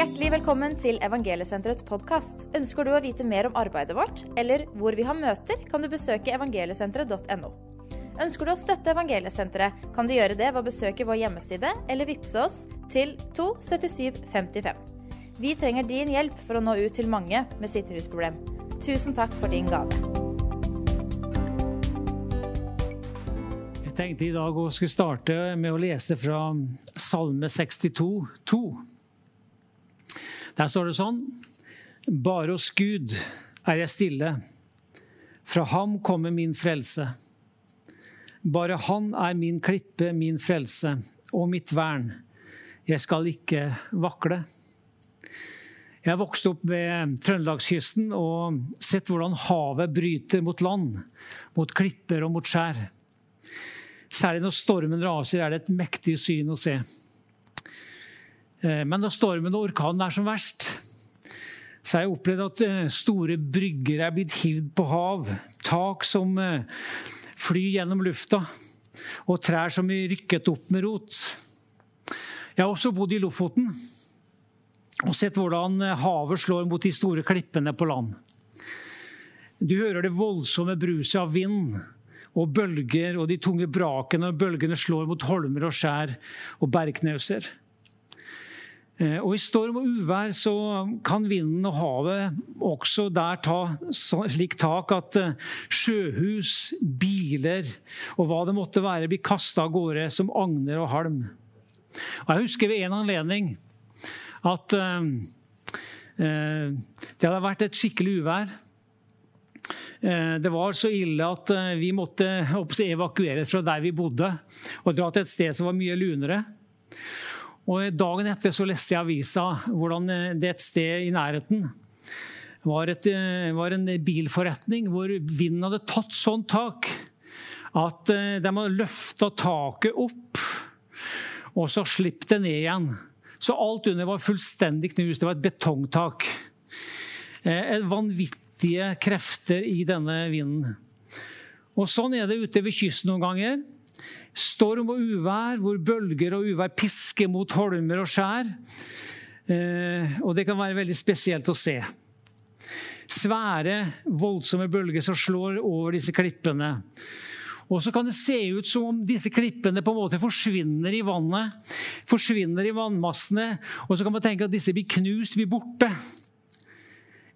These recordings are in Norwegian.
Hjertelig velkommen til Evangeliesenterets podkast. Ønsker du å vite mer om arbeidet vårt, eller hvor vi har møter, kan du besøke evangeliesenteret.no. Ønsker du å støtte Evangeliesenteret, kan du gjøre det ved å besøke vår hjemmeside eller vippse oss til 27755. Vi trenger din hjelp for å nå ut til mange med sitt rusproblem. Tusen takk for din gave. Jeg tenkte i dag å skulle starte med å lese fra Salme 62, 2. Der står det sånn Bare hos Gud er jeg stille. Fra ham kommer min frelse. Bare han er min klippe, min frelse og mitt vern. Jeg skal ikke vakle. Jeg har vokst opp ved Trøndelagskysten og sett hvordan havet bryter mot land, mot klipper og mot skjær. Særlig når stormen raser, er det et mektig syn å se. Eh, men da stormen og orkanen er som verst, så har jeg opplevd at eh, store brygger er blitt hivd på hav. Tak som eh, flyr gjennom lufta, og trær som er rykket opp med rot. Jeg har også bodd i Lofoten og sett hvordan havet slår mot de store klippene på land. Du hører det voldsomme bruset av vind og bølger og de tunge brakene når bølgene slår mot holmer og skjær og bergknauser. Eh, og I storm og uvær så kan vinden og havet også der ta slik tak at eh, sjøhus, biler og hva det måtte være, blir kasta av gårde som agner og halm. Og Jeg husker ved en anledning at uh, det hadde vært et skikkelig uvær. Det var så ille at vi måtte evakuere fra der vi bodde, og dra til et sted som var mye lunere. Og Dagen etter så leste jeg avisa hvordan eh, det et sted i nærheten var, et, eh, var en bilforretning hvor vinden hadde tatt sånn tak at eh, de hadde løfta taket opp, og så sluppet det ned igjen. Så alt under var fullstendig knust. Det var et betongtak. Vanvittige krefter i denne vinden. Og Sånn er det ute ved kysten noen ganger. Storm og uvær, hvor bølger og uvær pisker mot holmer og skjær. Eh, og det kan være veldig spesielt å se. Svære, voldsomme bølger som slår over disse klippene. Og så kan det se ut som om disse klippene på en måte forsvinner i vannet. Forsvinner i vannmassene. Og så kan man tenke at disse blir knust, blir borte.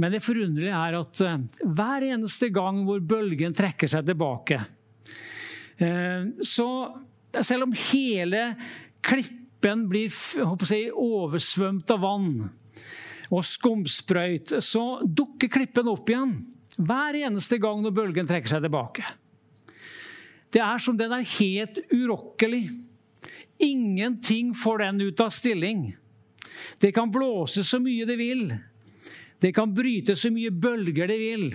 Men det forunderlige er at eh, hver eneste gang hvor bølgen trekker seg tilbake, så selv om hele klippen blir jeg, oversvømt av vann og skumsprøyt, så dukker klippen opp igjen hver eneste gang når bølgen trekker seg tilbake. Det er som den er helt urokkelig. Ingenting får den ut av stilling. Det kan blåse så mye det vil. Det kan bryte så mye bølger det vil.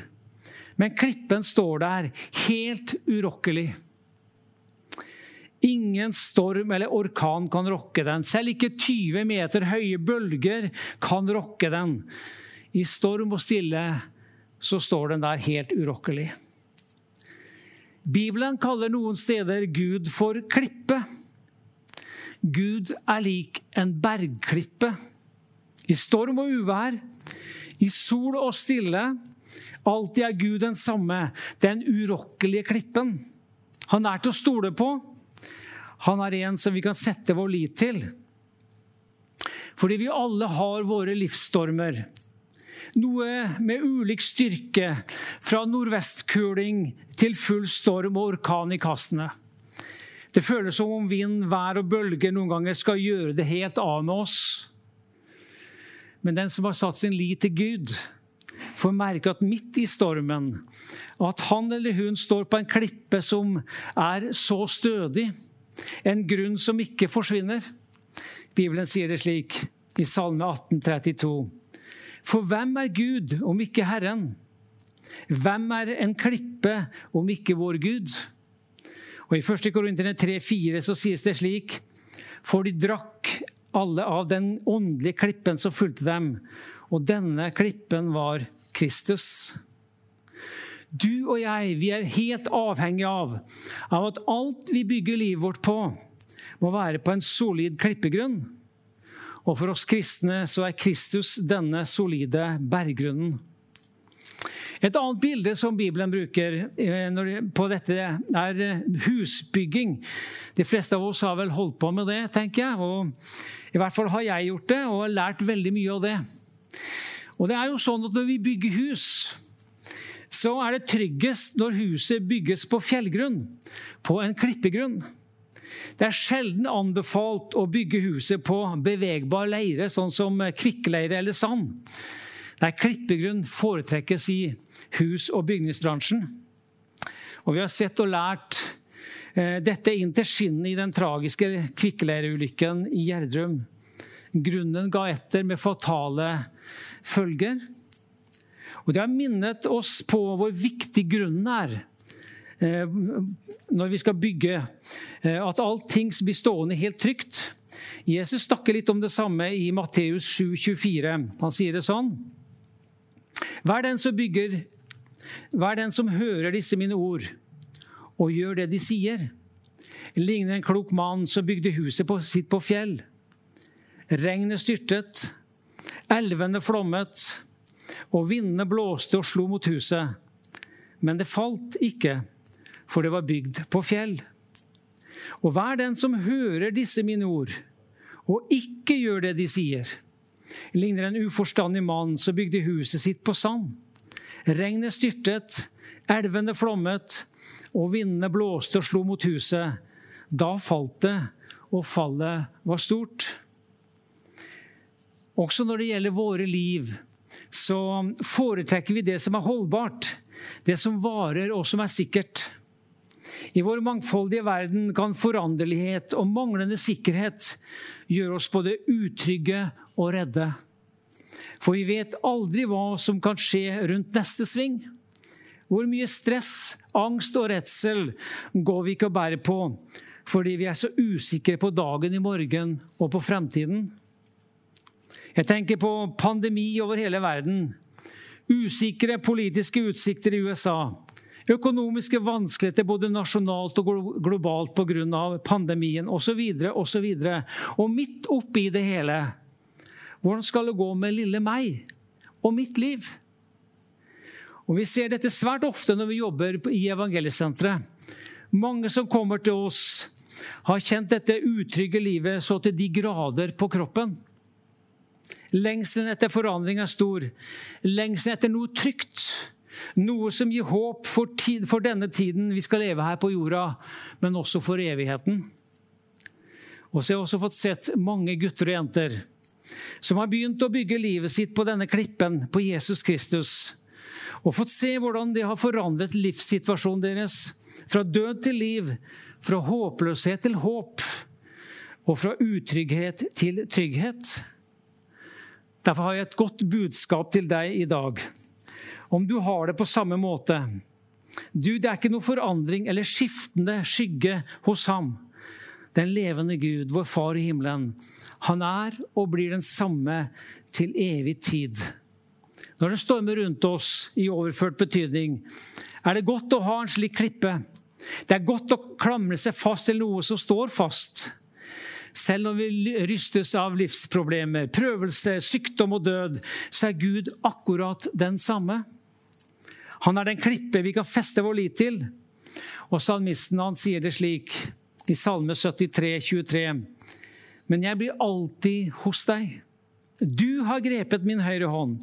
Men klippen står der, helt urokkelig. Ingen storm eller orkan kan rokke den. Selv ikke 20 meter høye bølger kan rokke den. I storm og stille så står den der helt urokkelig. Bibelen kaller noen steder Gud for klippe. Gud er lik en bergklippe. I storm og uvær, i sol og stille, alltid er Gud den samme, den urokkelige klippen. Han er til å stole på. Han er en som vi kan sette vår lit til. Fordi vi alle har våre livsstormer. Noe med ulik styrke, fra nordvestkuling til full storm og orkan i kastene. Det føles som om vind, vær og bølger noen ganger skal gjøre det helt av med oss. Men den som har satt sin lit til Gud, får merke at midt i stormen at han eller hun står på en klippe som er så stødig en grunn som ikke forsvinner. Bibelen sier det slik i Salme 18, 32. For hvem er Gud om ikke Herren? Hvem er en klippe om ikke vår Gud? Og I 1. Korinterne 3,4 så sies det slik.: For de drakk alle av den åndelige klippen som fulgte dem, og denne klippen var Kristus. Du og jeg vi er helt avhengige av, av at alt vi bygger livet vårt på, må være på en solid klippegrunn. Og for oss kristne så er Kristus denne solide berggrunnen. Et annet bilde som Bibelen bruker eh, på dette, er eh, husbygging. De fleste av oss har vel holdt på med det, tenker jeg. Og I hvert fall har jeg gjort det og har lært veldig mye av det. Og det er jo sånn at Når vi bygger hus, så er det tryggest når huset bygges på fjellgrunn, på en klippegrunn. Det er sjelden anbefalt å bygge huset på bevegbar leire, sånn som kvikkleire eller sand. Der klippegrunn foretrekkes i hus- og bygningsbransjen. Og vi har sett og lært eh, dette inn til skinnet i den tragiske kvikkleireulykken i Gjerdrum. Grunnen ga etter med fatale følger. Og det har minnet oss på hvor viktig grunnen er eh, når vi skal bygge. Eh, at allting blir stående helt trygt. Jesus snakker litt om det samme i Matteus 7,24. Han sier det sånn. Er den som bygger er den som hører disse mine ord og gjør det de sier? Ligner en klok mann som bygde huset sitt på fjell. Regnet styrtet, elvene flommet, og vindene blåste og slo mot huset. Men det falt ikke, for det var bygd på fjell. Og hva er den som hører disse mine ord, og ikke gjør det de sier? ligner en uforstandig mann som bygde huset sitt på sand. Regnet styrtet, elvene flommet, og vindene blåste og slo mot huset. Da falt det, og fallet var stort. Også når det gjelder våre liv, så foretrekker vi det som er holdbart, det som varer og som er sikkert. I vår mangfoldige verden kan foranderlighet og manglende sikkerhet gjøre oss både utrygge og redde. For vi vet aldri hva som kan skje rundt neste sving. Hvor mye stress, angst og redsel går vi ikke og bærer på fordi vi er så usikre på dagen i morgen og på fremtiden? Jeg tenker på pandemi over hele verden. Usikre politiske utsikter i USA. Økonomiske vanskeligheter både nasjonalt og globalt pga. pandemien osv. osv. Og midt oppi det hele hvordan skal det gå med lille meg og mitt liv? Og Vi ser dette svært ofte når vi jobber i evangeliesenteret. Mange som kommer til oss, har kjent dette utrygge livet så til de grader på kroppen. Lengselen etter forandring er stor. Lengselen etter noe trygt. Noe som gir håp for, tid, for, denne tiden vi skal leve her på jorda, men også for evigheten. Og så har jeg også fått sett mange gutter og jenter som har begynt å bygge livet sitt på denne klippen, på Jesus Kristus, og fått se hvordan det har forandret livssituasjonen deres. Fra død til liv, fra håpløshet til håp, og fra utrygghet til trygghet. Derfor har jeg et godt budskap til deg i dag. Om du har det på samme måte. Du, det er ikke noe forandring eller skiftende skygge hos ham. Den levende Gud, vår Far i himmelen. Han er og blir den samme til evig tid. Når det stormer rundt oss i overført betydning, er det godt å ha en slik klippe. Det er godt å klamre seg fast til noe som står fast. Selv når vi rystes av livsproblemer, prøvelse, sykdom og død, så er Gud akkurat den samme. Han er den klippe vi kan feste vår lit til. Og salmisten han sier det slik i Salme 73, 23. Men jeg blir alltid hos deg. Du har grepet min høyre hånd.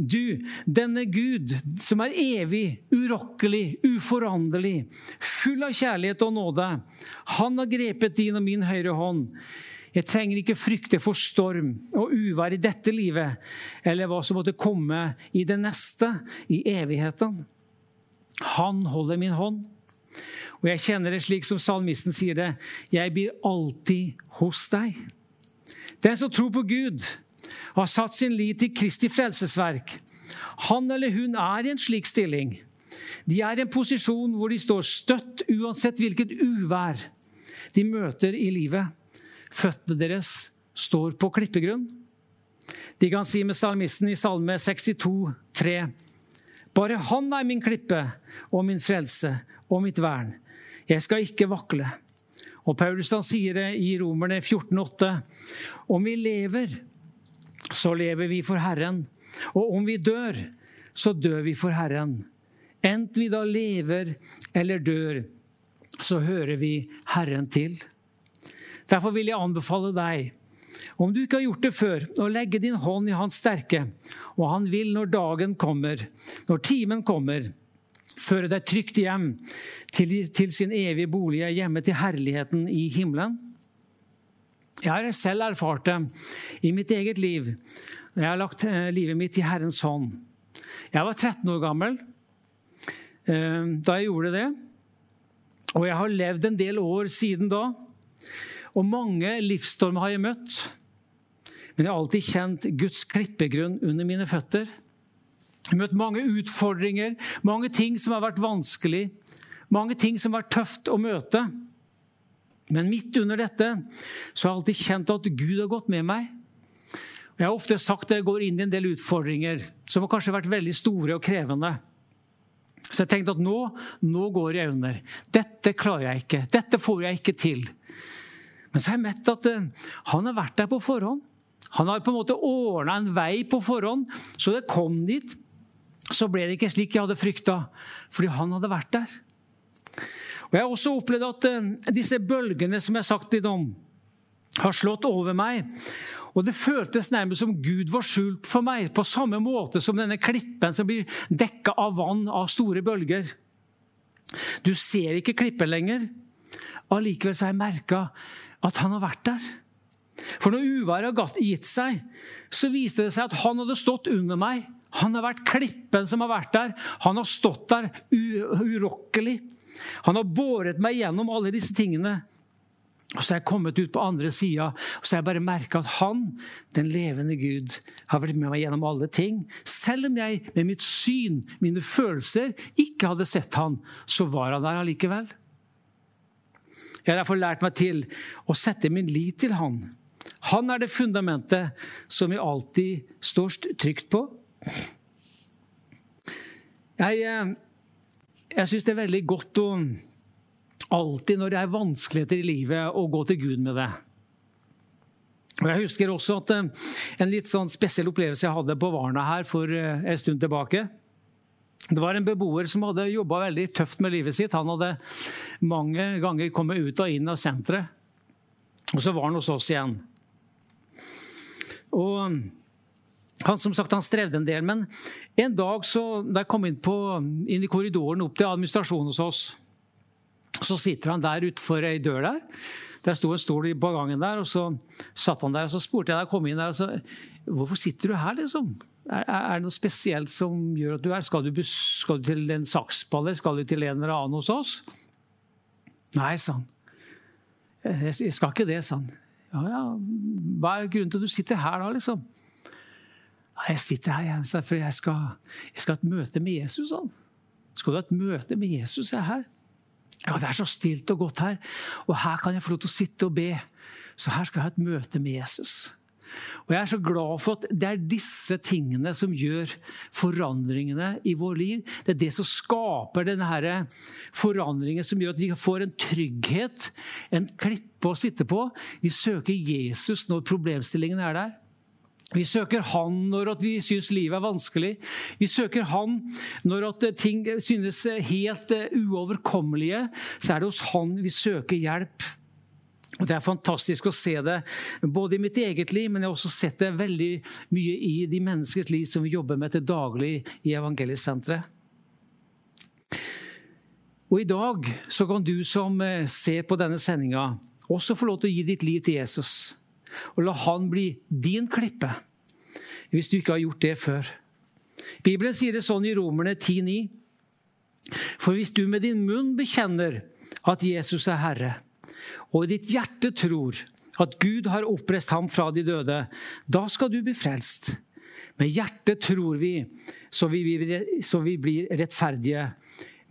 Du, denne Gud som er evig, urokkelig, uforanderlig, full av kjærlighet og nåde, han har grepet din og min høyre hånd. Jeg trenger ikke frykte for storm og uvær i dette livet, eller hva som måtte komme i det neste, i evigheten. Han holder min hånd. Og jeg kjenner det slik som salmisten sier det, jeg blir alltid hos deg. Den som tror på Gud, har satt sin lit til Kristi frelsesverk. Han eller hun er i en slik stilling. De er i en posisjon hvor de står støtt uansett hvilket uvær de møter i livet. Føttene deres står på klippegrunn. De kan si med salmisten i Salme 62, 62,3.: Bare Han er min klippe og min frelse og mitt vern. Jeg skal ikke vakle. Og Paulus han sier det i Romerne 14,8.: Om vi lever, så lever vi for Herren. Og om vi dør, så dør vi for Herren. Enten vi da lever eller dør, så hører vi Herren til. Derfor vil jeg anbefale deg, om du ikke har gjort det før, å legge din hånd i Hans sterke, og Han vil når dagen kommer, når timen kommer, føre deg trygt hjem til, til sin evige bolig, hjemme til herligheten i himmelen. Jeg har selv erfart det i mitt eget liv. Jeg har lagt eh, livet mitt i Herrens hånd. Jeg var 13 år gammel eh, da jeg gjorde det. Og jeg har levd en del år siden da. Og mange livsstormer har jeg møtt. Men jeg har alltid kjent Guds klippegrunn under mine føtter. Jeg har møtt mange utfordringer, mange ting som har vært vanskelig, mange ting som har vært tøft å møte. Men midt under dette så har jeg alltid kjent at Gud har gått med meg. Jeg har ofte sagt at jeg går inn i en del utfordringer som har kanskje vært veldig store og krevende. Så jeg tenkte at nå, nå går jeg under. Dette klarer jeg ikke. Dette får jeg ikke til. Men så har jeg møtt at eh, han har vært der på forhånd. Han har på en måte ordna en vei på forhånd, så det kom dit. Så ble det ikke slik jeg hadde frykta, fordi han hadde vært der. Og Jeg har også opplevd at uh, disse bølgene som jeg har sagt litt om, har slått over meg. Og det føltes nærmest som Gud var skjult for meg, på samme måte som denne klippen som blir dekka av vann av store bølger. Du ser ikke klippen lenger. Allikevel har jeg merka at han har vært der. For når uværet har gitt seg, så viste det seg at han hadde stått under meg. Han har vært klippen som har vært der. Han har stått der urokkelig. Han har båret meg gjennom alle disse tingene. Og så er jeg kommet ut på andre sida og så har jeg bare merka at han, den levende Gud, har vært med meg gjennom alle ting. Selv om jeg med mitt syn, mine følelser, ikke hadde sett han, så var han der allikevel. Jeg har derfor lært meg til å sette min lit til han. Han er det fundamentet som vi alltid står trygt på. Jeg eh, jeg syns det er veldig godt å alltid når det er vanskeligheter i livet, å gå til Gud med det. Og Jeg husker også at eh, en litt sånn spesiell opplevelse jeg hadde på Varna her for eh, en stund tilbake. Det var en beboer som hadde jobba veldig tøft med livet sitt. Han hadde mange ganger kommet ut og inn av senteret. Og så var han hos oss igjen. Og han som sagt, han strevde en del, men en dag så, da jeg kom inn, på, inn i korridoren opp til administrasjonen hos oss, så sitter han der utenfor ei dør der. Der sto en stol på gangen der, og så satt han der. og Så spurte jeg da jeg kom inn der, så, hvorfor sitter du her, liksom? Er, er, det noe spesielt som gjør at du er skal skal du til en saksballer? Skal du til en eller annen hos oss? Nei, sa han. Jeg skal ikke det, sa han. Ja, ja. Hva er grunnen til at du sitter her da, liksom? Jeg sitter her igjen, for jeg skal, jeg skal ha et møte med Jesus. Han. Skal du ha et møte med Jesus? Jeg er her. Ja, Det er så stilt og godt her, og her kan jeg få lov til å sitte og be. Så her skal jeg ha et møte med Jesus. Og Jeg er så glad for at det er disse tingene som gjør forandringene i vår liv. Det er det som skaper denne forandringen som gjør at vi får en trygghet, en klippe å sitte på. Vi søker Jesus når problemstillingen er der. Vi søker Han når vi syns livet er vanskelig. Vi søker Han når ting synes helt eh, uoverkommelige. Så er det hos Han vi søker hjelp. Og Det er fantastisk å se det både i mitt eget liv, men jeg har også sett det veldig mye i de menneskers liv som vi jobber med til daglig i Evangeliesenteret. Og I dag så kan du som eh, ser på denne sendinga, også få lov til å gi ditt liv til Jesus. Og la han bli din klippe, hvis du ikke har gjort det før. Bibelen sier det sånn i Romerne 10,9. For hvis du med din munn bekjenner at Jesus er Herre, og i ditt hjerte tror at Gud har oppreist ham fra de døde, da skal du bli frelst. Med hjertet tror vi, så vi, så vi blir rettferdige.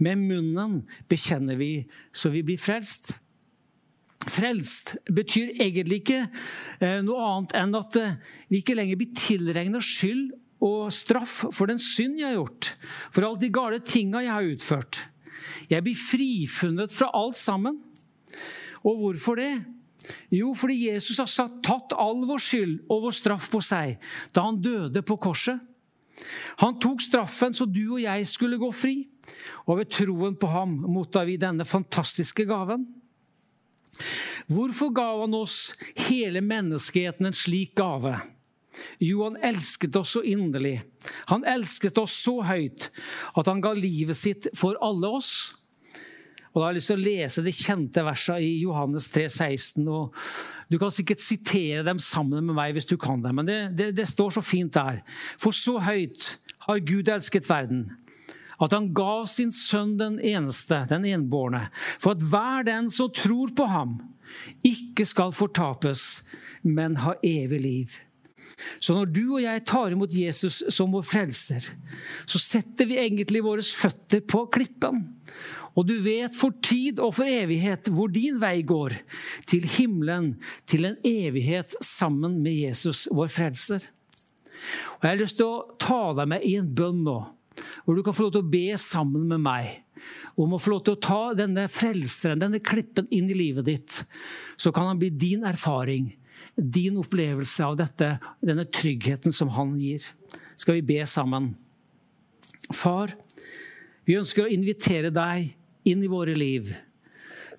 Med munnen bekjenner vi, så vi blir frelst. Frelst betyr egentlig ikke eh, noe annet enn at eh, vi ikke lenger blir tilregna skyld og straff for den synd jeg har gjort, for alle de gale tinga jeg har utført. Jeg blir frifunnet fra alt sammen. Og hvorfor det? Jo, fordi Jesus har tatt all vår skyld og vår straff på seg da han døde på korset. Han tok straffen så du og jeg skulle gå fri, og ved troen på ham mottar vi denne fantastiske gaven. Hvorfor ga han oss hele menneskeheten en slik gave? Jo, han elsket oss så inderlig. Han elsket oss så høyt at han ga livet sitt for alle oss. Og da har jeg lyst til å lese de kjente versene i Johannes 3, 16. Og du kan sikkert sitere dem sammen med meg hvis du kan dem, men det, det, det står så fint der. For så høyt har Gud elsket verden, at han ga sin sønn den eneste, den enbårne, for at hver den som tror på ham, ikke skal fortapes, men ha evig liv. Så når du og jeg tar imot Jesus som vår frelser, så setter vi egentlig våre føtter på klippen. Og du vet for tid og for evighet hvor din vei går. Til himmelen, til en evighet sammen med Jesus, vår frelser. Og Jeg har lyst til å ta deg med i en bønn nå, hvor du kan få lov til å be sammen med meg om å få lov til å ta denne frelseren, denne klippen, inn i livet ditt. Så kan han bli din erfaring, din opplevelse av dette, denne tryggheten som han gir. Skal vi be sammen? Far, vi ønsker å invitere deg inn i våre liv.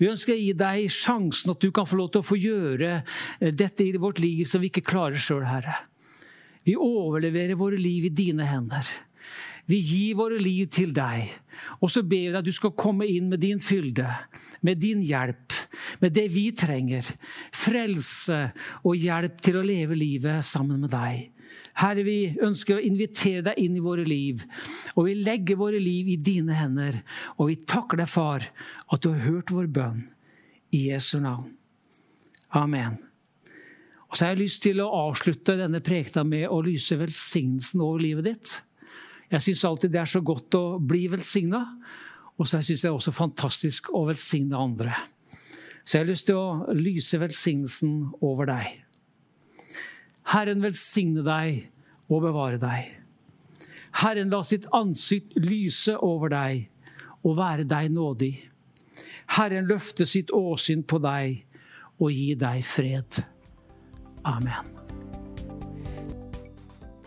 Vi ønsker å gi deg sjansen at du kan få lov til å få gjøre dette i vårt liv som vi ikke klarer sjøl, Herre. Vi overleverer våre liv i dine hender. Vi gir våre liv til deg. Og så ber vi deg at du skal komme inn med din fylde, med din hjelp, med det vi trenger. Frelse og hjelp til å leve livet sammen med deg. Herre, vi ønsker å invitere deg inn i våre liv. Og vi legger våre liv i dine hender. Og vi takker deg, far, at du har hørt vår bønn. I Jesu navn. Amen. Og så har jeg lyst til å avslutte denne prekta med å lyse velsignelsen over livet ditt. Jeg syns alltid det er så godt å bli velsigna, og så syns jeg det er også fantastisk å velsigne andre. Så jeg har lyst til å lyse velsignelsen over deg. Herren velsigne deg og bevare deg. Herren la sitt ansikt lyse over deg og være deg nådig. Herren løfte sitt åsyn på deg og gi deg fred. Amen.